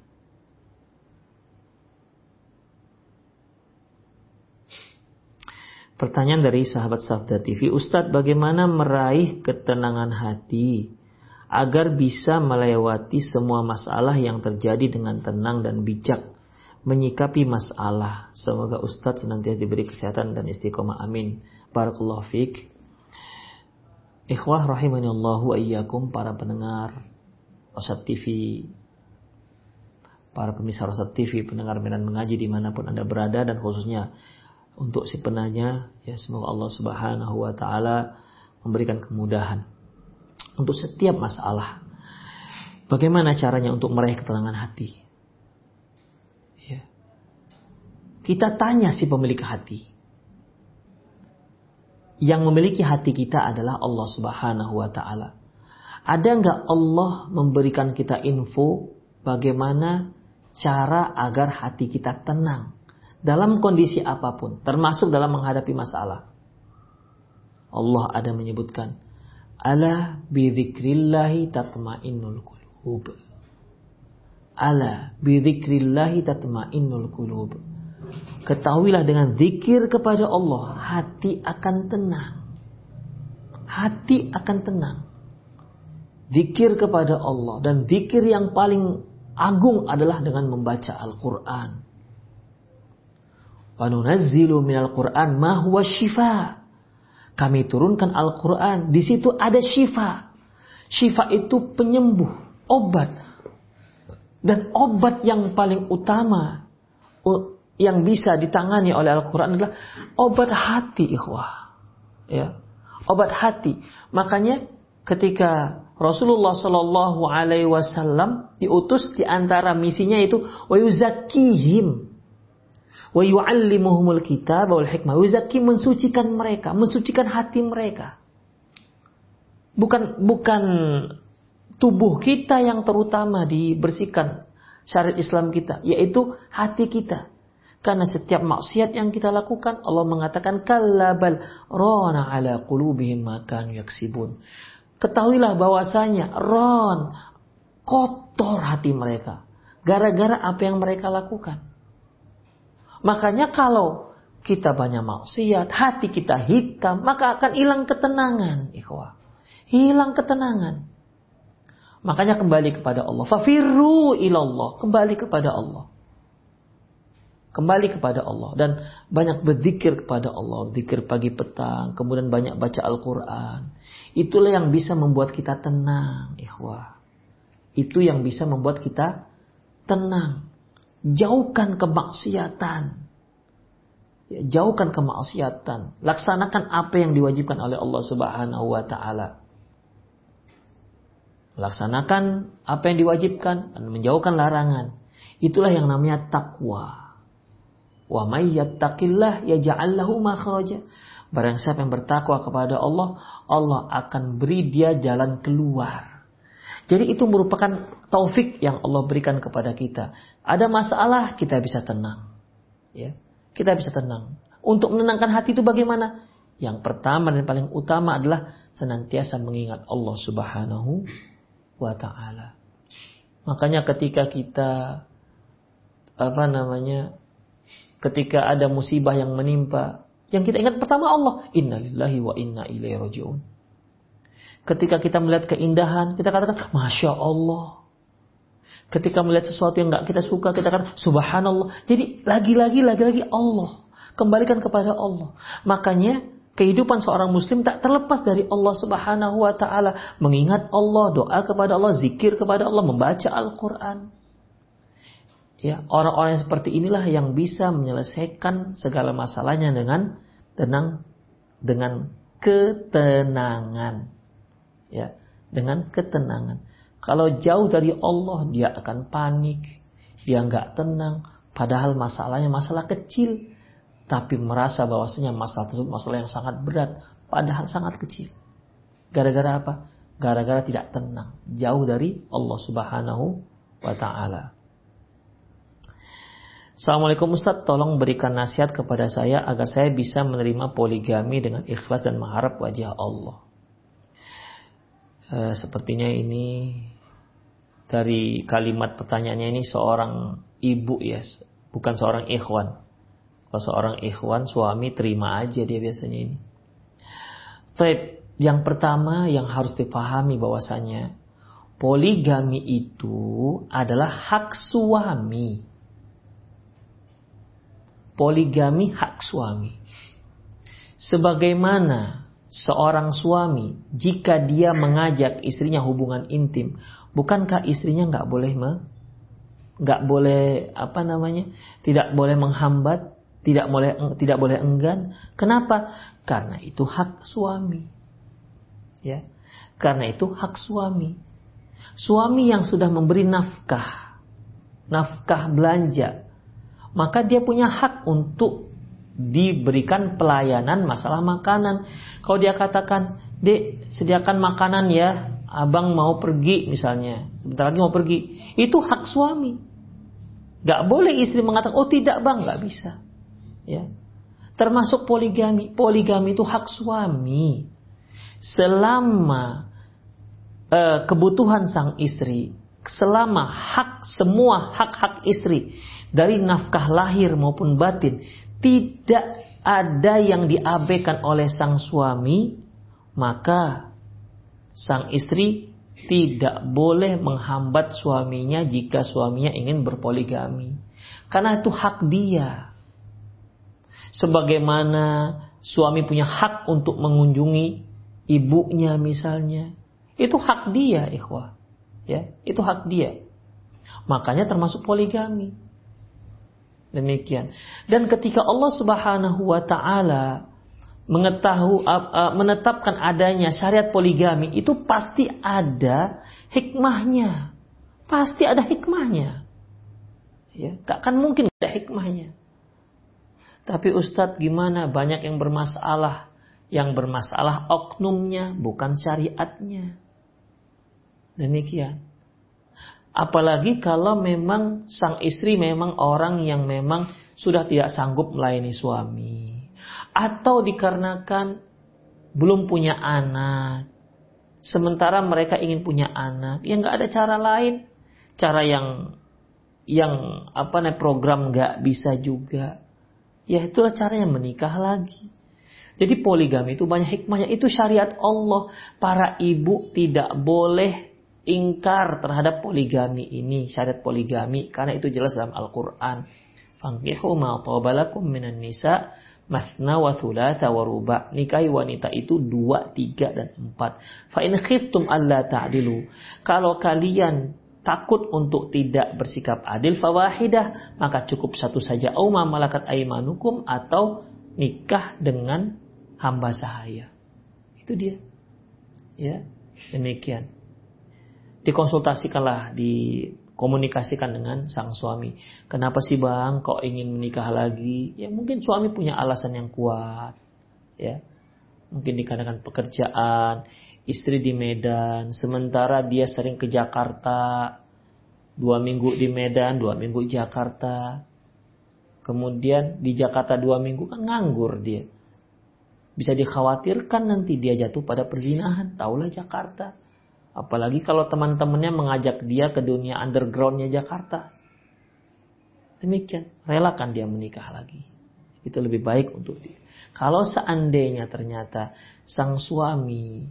Pertanyaan dari sahabat Sabda TV, Ustadz bagaimana meraih ketenangan hati agar bisa melewati semua masalah yang terjadi dengan tenang dan bijak menyikapi masalah. Semoga Ustadz senantiasa diberi kesehatan dan istiqomah. Amin. Barakallahu fiqh. Ikhwah rahimanillahu wa iyyakum para pendengar Rosat TV, para pemirsa Rosat TV, pendengar Medan Mengaji di mana pun Anda berada dan khususnya untuk si penanya, ya semoga Allah Subhanahu wa taala memberikan kemudahan untuk setiap masalah. Bagaimana caranya untuk meraih ketenangan hati? Kita tanya si pemilik hati. Yang memiliki hati kita adalah Allah Subhanahu wa taala. Ada nggak Allah memberikan kita info bagaimana cara agar hati kita tenang dalam kondisi apa pun, termasuk dalam menghadapi masalah? Allah ada menyebutkan, "Ala bidzikrillahi tatmainnul qulub." Ala bidzikrillahi tatmainnul qulub. Ketahuilah dengan zikir kepada Allah, hati akan tenang. Hati akan tenang. Zikir kepada Allah dan zikir yang paling agung adalah dengan membaca Al-Quran. Wanunazzilu minal Quran ma huwa syifa. Kami turunkan Al-Quran. Di situ ada syifa. Syifa itu penyembuh, obat. Dan obat yang paling utama yang bisa ditangani oleh Al-Quran adalah obat hati, ikhwah. Ya, obat hati. Makanya ketika Rasulullah Shallallahu Alaihi Wasallam diutus di antara misinya itu wa yuzakihim wa yu'allimuhumul kitab wal hikmah. Yuzaki mensucikan mereka, mensucikan hati mereka. Bukan bukan tubuh kita yang terutama dibersihkan syariat Islam kita, yaitu hati kita. Karena setiap maksiat yang kita lakukan Allah mengatakan kallabal rona ala qulubihim makan yaksibun. Ketahuilah bahwasanya ron kotor hati mereka gara-gara apa yang mereka lakukan. Makanya kalau kita banyak maksiat, hati kita hitam, maka akan hilang ketenangan, ikhwah. Hilang ketenangan. Makanya kembali kepada Allah. Fafirru ilallah. Kembali kepada Allah. Kembali kepada Allah dan banyak berzikir kepada Allah, zikir pagi petang, kemudian banyak baca Al-Qur'an. Itulah yang bisa membuat kita tenang, ikhwah. Itu yang bisa membuat kita tenang. Jauhkan kemaksiatan. Ya, jauhkan kemaksiatan. Laksanakan apa yang diwajibkan oleh Allah Subhanahu wa taala. Laksanakan apa yang diwajibkan dan menjauhkan larangan. Itulah yang namanya takwa. Wa may yattaqillah yaj'al lahu makhraja. Barang siapa yang bertakwa kepada Allah, Allah akan beri dia jalan keluar. Jadi itu merupakan taufik yang Allah berikan kepada kita. Ada masalah, kita bisa tenang. Ya, kita bisa tenang. Untuk menenangkan hati itu bagaimana? Yang pertama dan paling utama adalah senantiasa mengingat Allah Subhanahu wa taala. Makanya ketika kita apa namanya ketika ada musibah yang menimpa. Yang kita ingat pertama Allah. Innalillahi wa inna ilaihi rajiun. Ketika kita melihat keindahan kita katakan masya Allah. Ketika melihat sesuatu yang nggak kita suka kita katakan subhanallah. Jadi lagi-lagi lagi-lagi Allah. Kembalikan kepada Allah. Makanya kehidupan seorang muslim tak terlepas dari Allah Subhanahu wa taala. Mengingat Allah doa kepada Allah zikir kepada Allah membaca Al-Qur'an Ya, orang-orang yang seperti inilah yang bisa menyelesaikan segala masalahnya dengan tenang dengan ketenangan. Ya, dengan ketenangan. Kalau jauh dari Allah, dia akan panik, dia nggak tenang, padahal masalahnya masalah kecil, tapi merasa bahwasanya masalah tersebut masalah yang sangat berat, padahal sangat kecil. Gara-gara apa? Gara-gara tidak tenang, jauh dari Allah Subhanahu wa taala. Assalamualaikum Ustaz, tolong berikan nasihat kepada saya agar saya bisa menerima poligami dengan ikhlas dan mengharap wajah Allah. E, sepertinya ini dari kalimat pertanyaannya ini seorang ibu ya, bukan seorang ikhwan. Kalau seorang ikhwan suami terima aja dia biasanya ini. Tapi yang pertama yang harus dipahami bahwasanya poligami itu adalah hak suami poligami hak suami. Sebagaimana seorang suami jika dia mengajak istrinya hubungan intim, bukankah istrinya nggak boleh me, nggak boleh apa namanya, tidak boleh menghambat, tidak boleh tidak boleh enggan. Kenapa? Karena itu hak suami. Ya, karena itu hak suami. Suami yang sudah memberi nafkah, nafkah belanja, maka dia punya hak untuk diberikan pelayanan masalah makanan. Kalau dia katakan, dek sediakan makanan ya, abang mau pergi misalnya, sebentar lagi mau pergi, itu hak suami. Gak boleh istri mengatakan, oh tidak bang, gak bisa. Ya, termasuk poligami. Poligami itu hak suami. Selama uh, kebutuhan sang istri, selama hak semua hak-hak istri dari nafkah lahir maupun batin tidak ada yang diabaikan oleh sang suami, maka sang istri tidak boleh menghambat suaminya jika suaminya ingin berpoligami. Karena itu hak dia. Sebagaimana suami punya hak untuk mengunjungi ibunya misalnya. Itu hak dia, ikhwah. Ya, itu hak dia. Makanya termasuk poligami. Demikian. Dan ketika Allah Subhanahu wa taala mengetahui menetapkan adanya syariat poligami itu pasti ada hikmahnya. Pasti ada hikmahnya. Ya, tak kan mungkin ada hikmahnya. Tapi Ustadz gimana banyak yang bermasalah. Yang bermasalah oknumnya bukan syariatnya. Demikian. Apalagi kalau memang sang istri memang orang yang memang sudah tidak sanggup melayani suami. Atau dikarenakan belum punya anak. Sementara mereka ingin punya anak. Ya nggak ada cara lain. Cara yang yang apa nih program nggak bisa juga. Ya itulah caranya menikah lagi. Jadi poligami itu banyak hikmahnya. Itu syariat Allah. Para ibu tidak boleh ingkar terhadap poligami ini, syariat poligami karena itu jelas dalam Al-Qur'an. Fankihu ma tabalakum minan nisa masna wa thulatha wa ruba. Nikahi wanita itu dua, tiga, dan empat. Fa in khiftum alla ta'dilu. Kalau kalian takut untuk tidak bersikap adil fawahidah, maka cukup satu saja au malakat aimanukum atau nikah dengan hamba sahaya. Itu dia. Ya, demikian. Dikonsultasikanlah, dikomunikasikan dengan sang suami. Kenapa sih bang kok ingin menikah lagi? Ya mungkin suami punya alasan yang kuat. Ya, mungkin dikarenakan pekerjaan, istri di Medan, sementara dia sering ke Jakarta, dua minggu di Medan, dua minggu di Jakarta. Kemudian di Jakarta dua minggu kan nganggur dia. Bisa dikhawatirkan nanti dia jatuh pada perzinahan. Taulah Jakarta. Apalagi kalau teman-temannya mengajak dia ke dunia undergroundnya Jakarta. Demikian, relakan dia menikah lagi. Itu lebih baik untuk dia. Kalau seandainya ternyata sang suami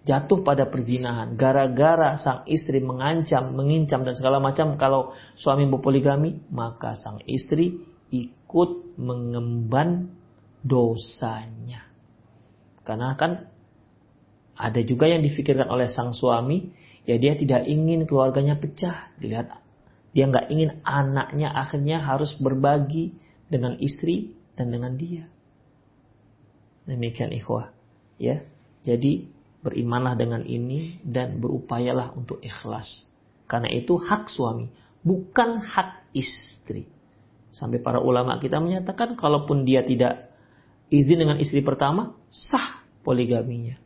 jatuh pada perzinahan gara-gara sang istri mengancam, mengincam dan segala macam kalau suami berpoligami maka sang istri ikut mengemban dosanya. Karena kan ada juga yang difikirkan oleh sang suami ya dia tidak ingin keluarganya pecah dilihat dia nggak ingin anaknya akhirnya harus berbagi dengan istri dan dengan dia demikian ikhwah ya jadi Berimanlah dengan ini dan berupayalah untuk ikhlas. Karena itu hak suami, bukan hak istri. Sampai para ulama kita menyatakan kalaupun dia tidak izin dengan istri pertama, sah poligaminya.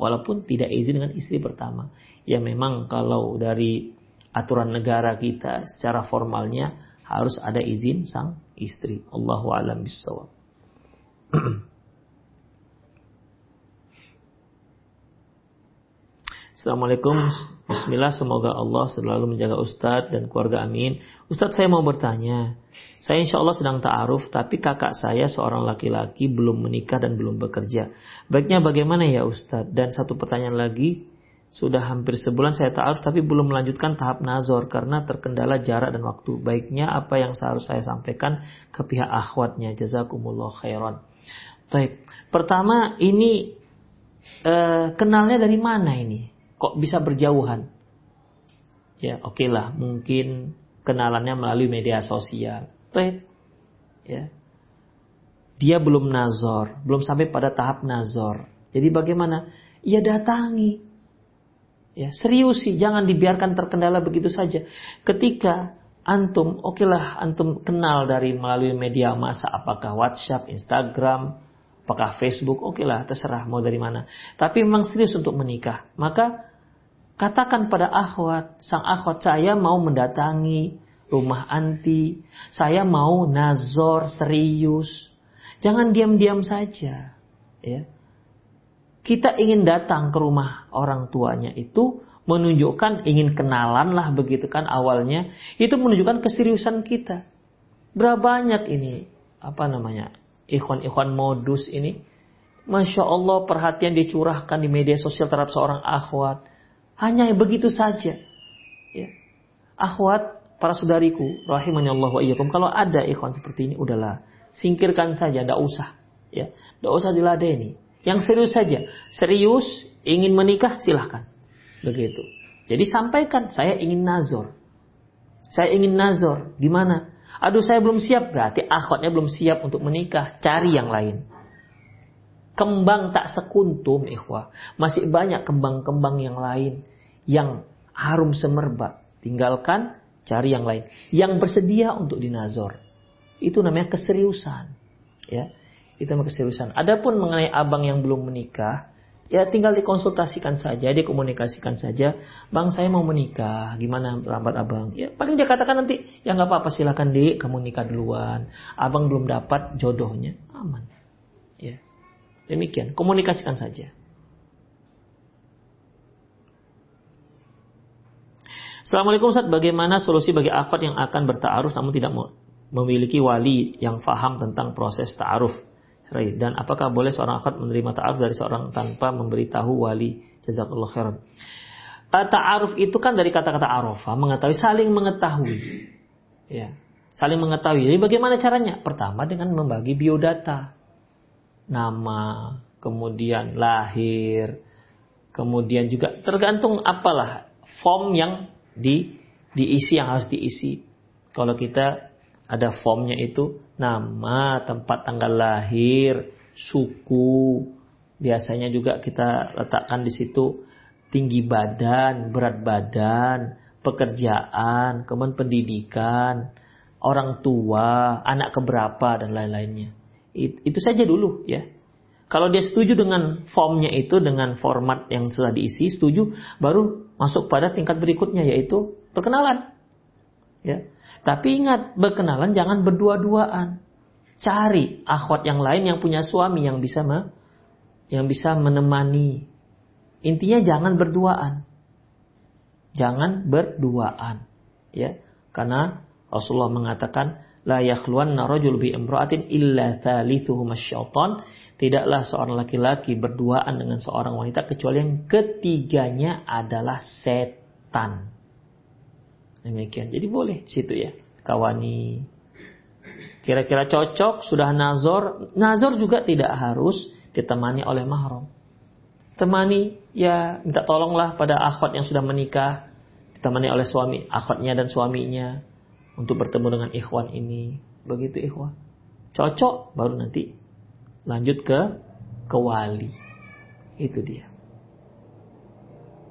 Walaupun tidak izin dengan istri pertama. Ya memang kalau dari aturan negara kita secara formalnya harus ada izin sang istri. Allahu a'lam bishawab. *clears throat* Assalamualaikum. Bismillah semoga Allah selalu menjaga Ustadz dan keluarga amin. Ustadz saya mau bertanya. Saya insya Allah sedang ta'aruf Tapi kakak saya seorang laki-laki Belum menikah dan belum bekerja. Baiknya bagaimana ya Ustadz? Dan satu pertanyaan lagi Sudah hampir sebulan saya ta'aruf Tapi belum melanjutkan tahap nazor Karena terkendala jarak dan waktu. Baiknya apa yang seharusnya saya sampaikan Ke pihak akhwatnya? Jazakumullah khairan. Baik Pertama ini eh, Kenalnya dari mana ini kok bisa berjauhan? Ya, oke okay lah, mungkin kenalannya melalui media sosial. Baik. Ya. Dia belum nazor, belum sampai pada tahap nazor. Jadi bagaimana? Ya datangi. Ya, serius sih, jangan dibiarkan terkendala begitu saja. Ketika antum, oke okay antum kenal dari melalui media masa, apakah WhatsApp, Instagram, apakah Facebook, oke okay terserah mau dari mana. Tapi memang serius untuk menikah, maka Katakan pada akhwat, sang akhwat saya mau mendatangi rumah anti, saya mau nazor serius. Jangan diam-diam saja. Ya. Kita ingin datang ke rumah orang tuanya itu menunjukkan ingin kenalan lah begitu kan awalnya. Itu menunjukkan keseriusan kita. Berapa banyak ini apa namanya ikhwan-ikhwan modus ini. Masya Allah perhatian dicurahkan di media sosial terhadap seorang akhwat hanya begitu saja. Ya. Akhwat, para saudariku, rahimani Allah wa iyyakum, kalau ada ikhwan seperti ini, udahlah. Singkirkan saja, tidak usah. Ya, tidak usah diladeni. Yang serius saja. Serius, ingin menikah, silahkan. Begitu. Jadi sampaikan, saya ingin nazor. Saya ingin nazor. Gimana? Aduh saya belum siap. Berarti akhwatnya belum siap untuk menikah. Cari yang lain. Kembang tak sekuntum, ikhwah. Masih banyak kembang-kembang yang lain yang harum semerbak. Tinggalkan, cari yang lain. Yang bersedia untuk dinazor. Itu namanya keseriusan. Ya, itu namanya keseriusan. Adapun mengenai abang yang belum menikah, ya tinggal dikonsultasikan saja, dikomunikasikan saja. Bang saya mau menikah, gimana lambat abang? Ya paling dia katakan nanti, ya nggak apa-apa silakan dek, kamu nikah duluan. Abang belum dapat jodohnya, aman. Ya. Demikian, komunikasikan saja. Assalamualaikum Ustaz, bagaimana solusi bagi akhwat yang akan berta'aruf namun tidak memiliki wali yang faham tentang proses ta'aruf? Dan apakah boleh seorang akhwat menerima ta'aruf dari seorang tanpa memberitahu wali? Jazakallah khairan. Ta'aruf itu kan dari kata-kata arafah, mengetahui, saling mengetahui. Ya, saling mengetahui. Jadi bagaimana caranya? Pertama dengan membagi biodata nama, kemudian lahir, kemudian juga tergantung apalah form yang di diisi yang harus diisi. Kalau kita ada formnya itu nama, tempat tanggal lahir, suku. Biasanya juga kita letakkan di situ tinggi badan, berat badan, pekerjaan, kemudian pendidikan, orang tua, anak keberapa dan lain-lainnya. Itu saja dulu ya. Kalau dia setuju dengan formnya itu, dengan format yang sudah diisi, setuju, baru masuk pada tingkat berikutnya yaitu perkenalan. Ya. Tapi ingat, berkenalan jangan berdua-duaan. Cari akhwat yang lain yang punya suami yang bisa me, yang bisa menemani. Intinya jangan berduaan. Jangan berduaan. Ya. Karena Rasulullah mengatakan la yakhluwanna rajul bi imra'atin illa thalithuhum syaitan tidaklah seorang laki-laki berduaan dengan seorang wanita kecuali yang ketiganya adalah setan. Demikian. Jadi boleh situ ya kawani. Kira-kira cocok sudah nazor nazor juga tidak harus ditemani oleh mahram. Temani ya minta tolonglah pada akhwat yang sudah menikah. Ditemani oleh suami akhwatnya dan suaminya untuk bertemu dengan ikhwan ini. Begitu ikhwan. Cocok baru nanti lanjut ke ke wali. Itu dia.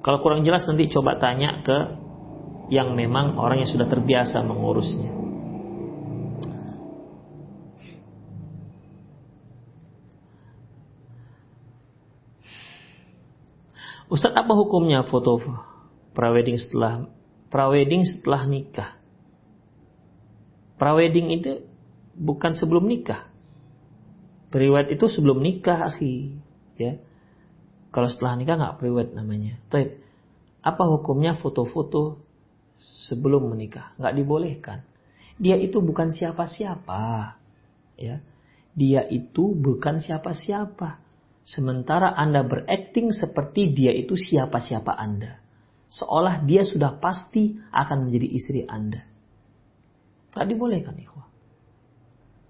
Kalau kurang jelas nanti coba tanya ke yang memang orang yang sudah terbiasa mengurusnya. Ustadz apa hukumnya foto prawedding setelah prawedding setelah nikah? Prawedding itu bukan sebelum nikah. Periwet itu sebelum nikah, akhi. Ya. Kalau setelah nikah nggak periwet namanya. Tapi apa hukumnya foto-foto sebelum menikah? Nggak dibolehkan. Dia itu bukan siapa-siapa. Ya. Dia itu bukan siapa-siapa. Sementara Anda berakting seperti dia itu siapa-siapa Anda. Seolah dia sudah pasti akan menjadi istri Anda. Tak dibolehkan ikhwah.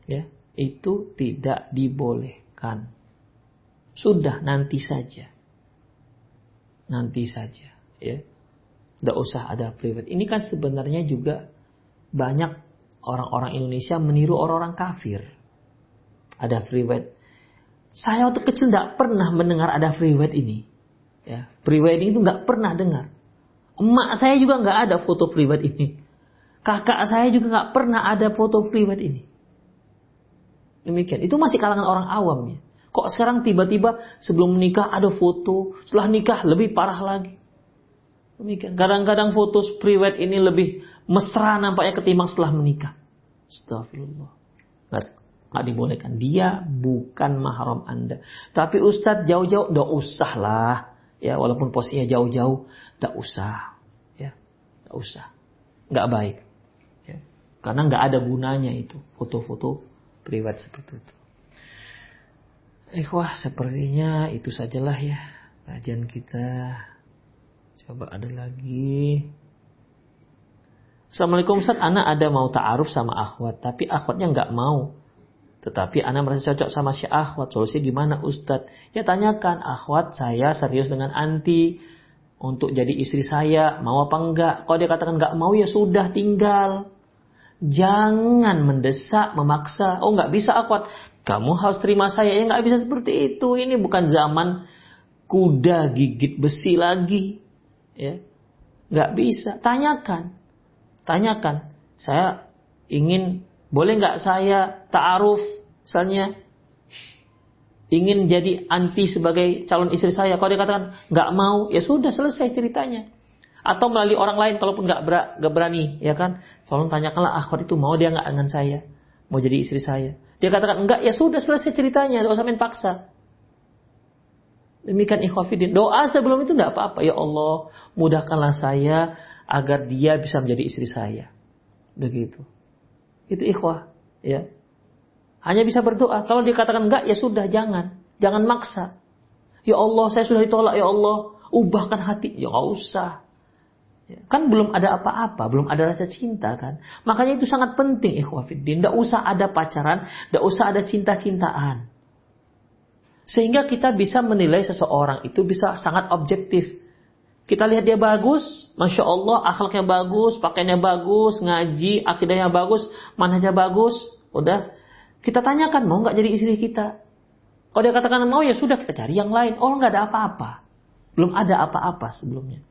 Ya, itu tidak dibolehkan. Sudah nanti saja. Nanti saja, ya. Tidak usah ada private. Ini kan sebenarnya juga banyak orang-orang Indonesia meniru orang-orang kafir. Ada private. Saya waktu kecil tidak pernah mendengar ada free ini. Ya, pre-wedding itu nggak pernah dengar. Emak saya juga nggak ada foto private ini. Kakak saya juga nggak pernah ada foto private ini. Demikian. Itu masih kalangan orang awam ya. Kok sekarang tiba-tiba sebelum menikah ada foto, setelah nikah lebih parah lagi. Demikian. Kadang-kadang foto private ini lebih mesra nampaknya ketimbang setelah menikah. Astagfirullah. Nggak, nggak dibolehkan. Dia bukan mahram Anda. Tapi Ustadz jauh-jauh, udah usah lah. Ya, walaupun posisinya jauh-jauh, tidak usah. Ya, tidak usah. Nggak baik. Karena nggak ada gunanya itu foto-foto privat seperti itu. Ikhwah sepertinya itu sajalah ya kajian kita. Coba ada lagi. Assalamualaikum Ustaz, Ana ada mau ta'aruf sama akhwat, tapi akhwatnya nggak mau. Tetapi Ana merasa cocok sama si akhwat. Solusinya gimana Ustadz? Ya tanyakan, akhwat saya serius dengan anti untuk jadi istri saya, mau apa enggak? Kalau dia katakan nggak mau ya sudah tinggal. Jangan mendesak, memaksa. Oh nggak bisa akwat. Kamu harus terima saya. Ya nggak bisa seperti itu. Ini bukan zaman kuda gigit besi lagi. Ya, nggak bisa. Tanyakan, tanyakan. Saya ingin, boleh nggak saya taaruf, misalnya ingin jadi anti sebagai calon istri saya. Kalau dia katakan nggak mau, ya sudah selesai ceritanya atau melalui orang lain kalaupun nggak ber, berani ya kan? Tolong tanyakanlah akhwat itu mau dia nggak dengan saya? Mau jadi istri saya? Dia katakan enggak ya sudah selesai ceritanya tidak usah main paksa. Demikian ikhwafidin doa sebelum itu tidak apa-apa. Ya Allah mudahkanlah saya agar dia bisa menjadi istri saya. Begitu. Itu ikhwah ya. Hanya bisa berdoa. Kalau dia katakan enggak ya sudah jangan. Jangan maksa. Ya Allah saya sudah ditolak ya Allah. Ubahkan hati. Ya nggak usah kan belum ada apa-apa, belum ada rasa cinta kan. Makanya itu sangat penting ikhwafiddin. Tidak usah ada pacaran, tidak usah ada cinta-cintaan. Sehingga kita bisa menilai seseorang itu bisa sangat objektif. Kita lihat dia bagus, masya Allah, akhlaknya bagus, pakainya bagus, ngaji, akidahnya bagus, manhajnya bagus, udah. Kita tanyakan mau nggak jadi istri kita? Kalau dia katakan mau ya sudah kita cari yang lain. Oh nggak ada apa-apa, belum ada apa-apa sebelumnya.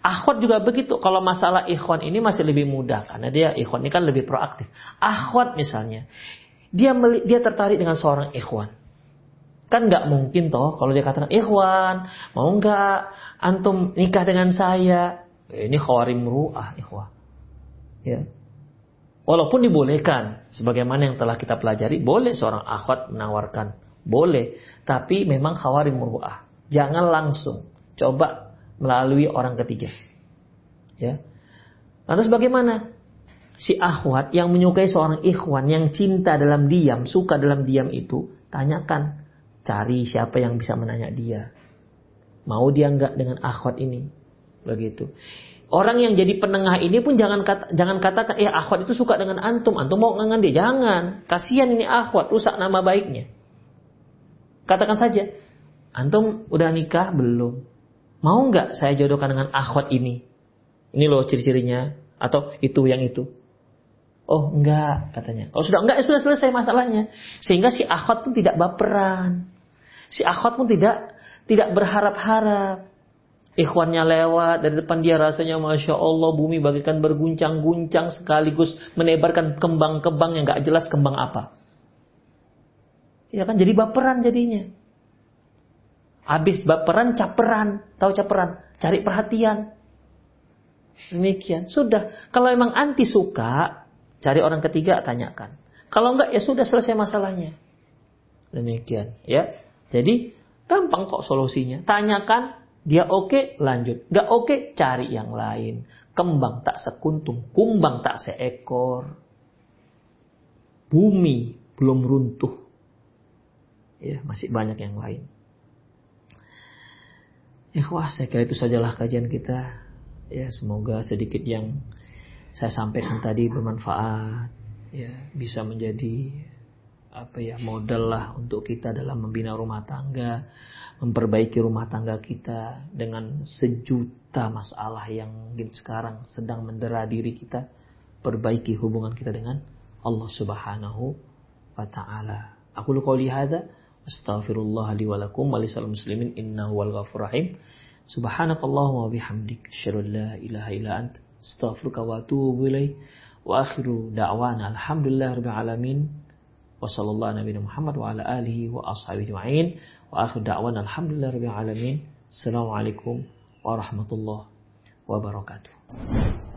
Akhwat juga begitu. Kalau masalah ikhwan ini masih lebih mudah karena dia ikhwan ini kan lebih proaktif. Akhwat misalnya, dia dia tertarik dengan seorang ikhwan. Kan nggak mungkin toh kalau dia katakan ikhwan mau nggak antum nikah dengan saya. Ini khawarim ru'ah ikhwah. Ya. Walaupun dibolehkan, sebagaimana yang telah kita pelajari, boleh seorang akhwat menawarkan. Boleh. Tapi memang khawarim ru'ah. Jangan langsung. Coba melalui orang ketiga. Ya. Lantas bagaimana? Si akhwat yang menyukai seorang ikhwan yang cinta dalam diam, suka dalam diam itu, tanyakan. Cari siapa yang bisa menanya dia. Mau dia enggak dengan akhwat ini? Begitu. Orang yang jadi penengah ini pun jangan kata, jangan katakan, eh akhwat itu suka dengan antum, antum mau ngangan dia. Jangan. Kasihan ini akhwat, rusak nama baiknya. Katakan saja, antum udah nikah belum? Mau nggak saya jodohkan dengan akhwat ini? Ini loh ciri-cirinya. Atau itu yang itu. Oh enggak katanya. Kalau sudah enggak ya sudah selesai masalahnya. Sehingga si akhwat pun tidak baperan. Si akhwat pun tidak tidak berharap-harap. Ikhwannya lewat dari depan dia rasanya Masya Allah bumi bagikan berguncang-guncang sekaligus menebarkan kembang-kembang yang gak jelas kembang apa. Ya kan jadi baperan jadinya. Habis baperan caperan, tahu caperan, cari perhatian. Demikian. Sudah. Kalau emang anti suka, cari orang ketiga tanyakan. Kalau enggak ya sudah selesai masalahnya. Demikian, ya. Jadi Gampang kok solusinya. Tanyakan, dia oke, lanjut. Gak oke, cari yang lain. Kembang tak sekuntum, kumbang tak seekor. Bumi belum runtuh. Ya, masih banyak yang lain. Ya, wah, saya kira itu sajalah kajian kita. Ya, semoga sedikit yang saya sampaikan tadi bermanfaat. Ya, bisa menjadi apa ya modal lah untuk kita dalam membina rumah tangga, memperbaiki rumah tangga kita dengan sejuta masalah yang mungkin sekarang sedang mendera diri kita, perbaiki hubungan kita dengan Allah Subhanahu wa taala. Aku lu qauli hadza astaghfirullah li wa lakum wa lisal muslimin innahu wal ghafur rahim. Subhanakallahumma wa bihamdik asyhadu an la ilaha illa ant astaghfiruka wa atubu ilaik. Wa akhiru da'wana alhamdulillah rabbil alamin. Wassallallahu Nabi Muhammad wa ala alihi wa ashabihi ajma'in. Wa akhir da'wan alhamdulillah rabbil alamin. Assalamualaikum warahmatullahi wabarakatuh.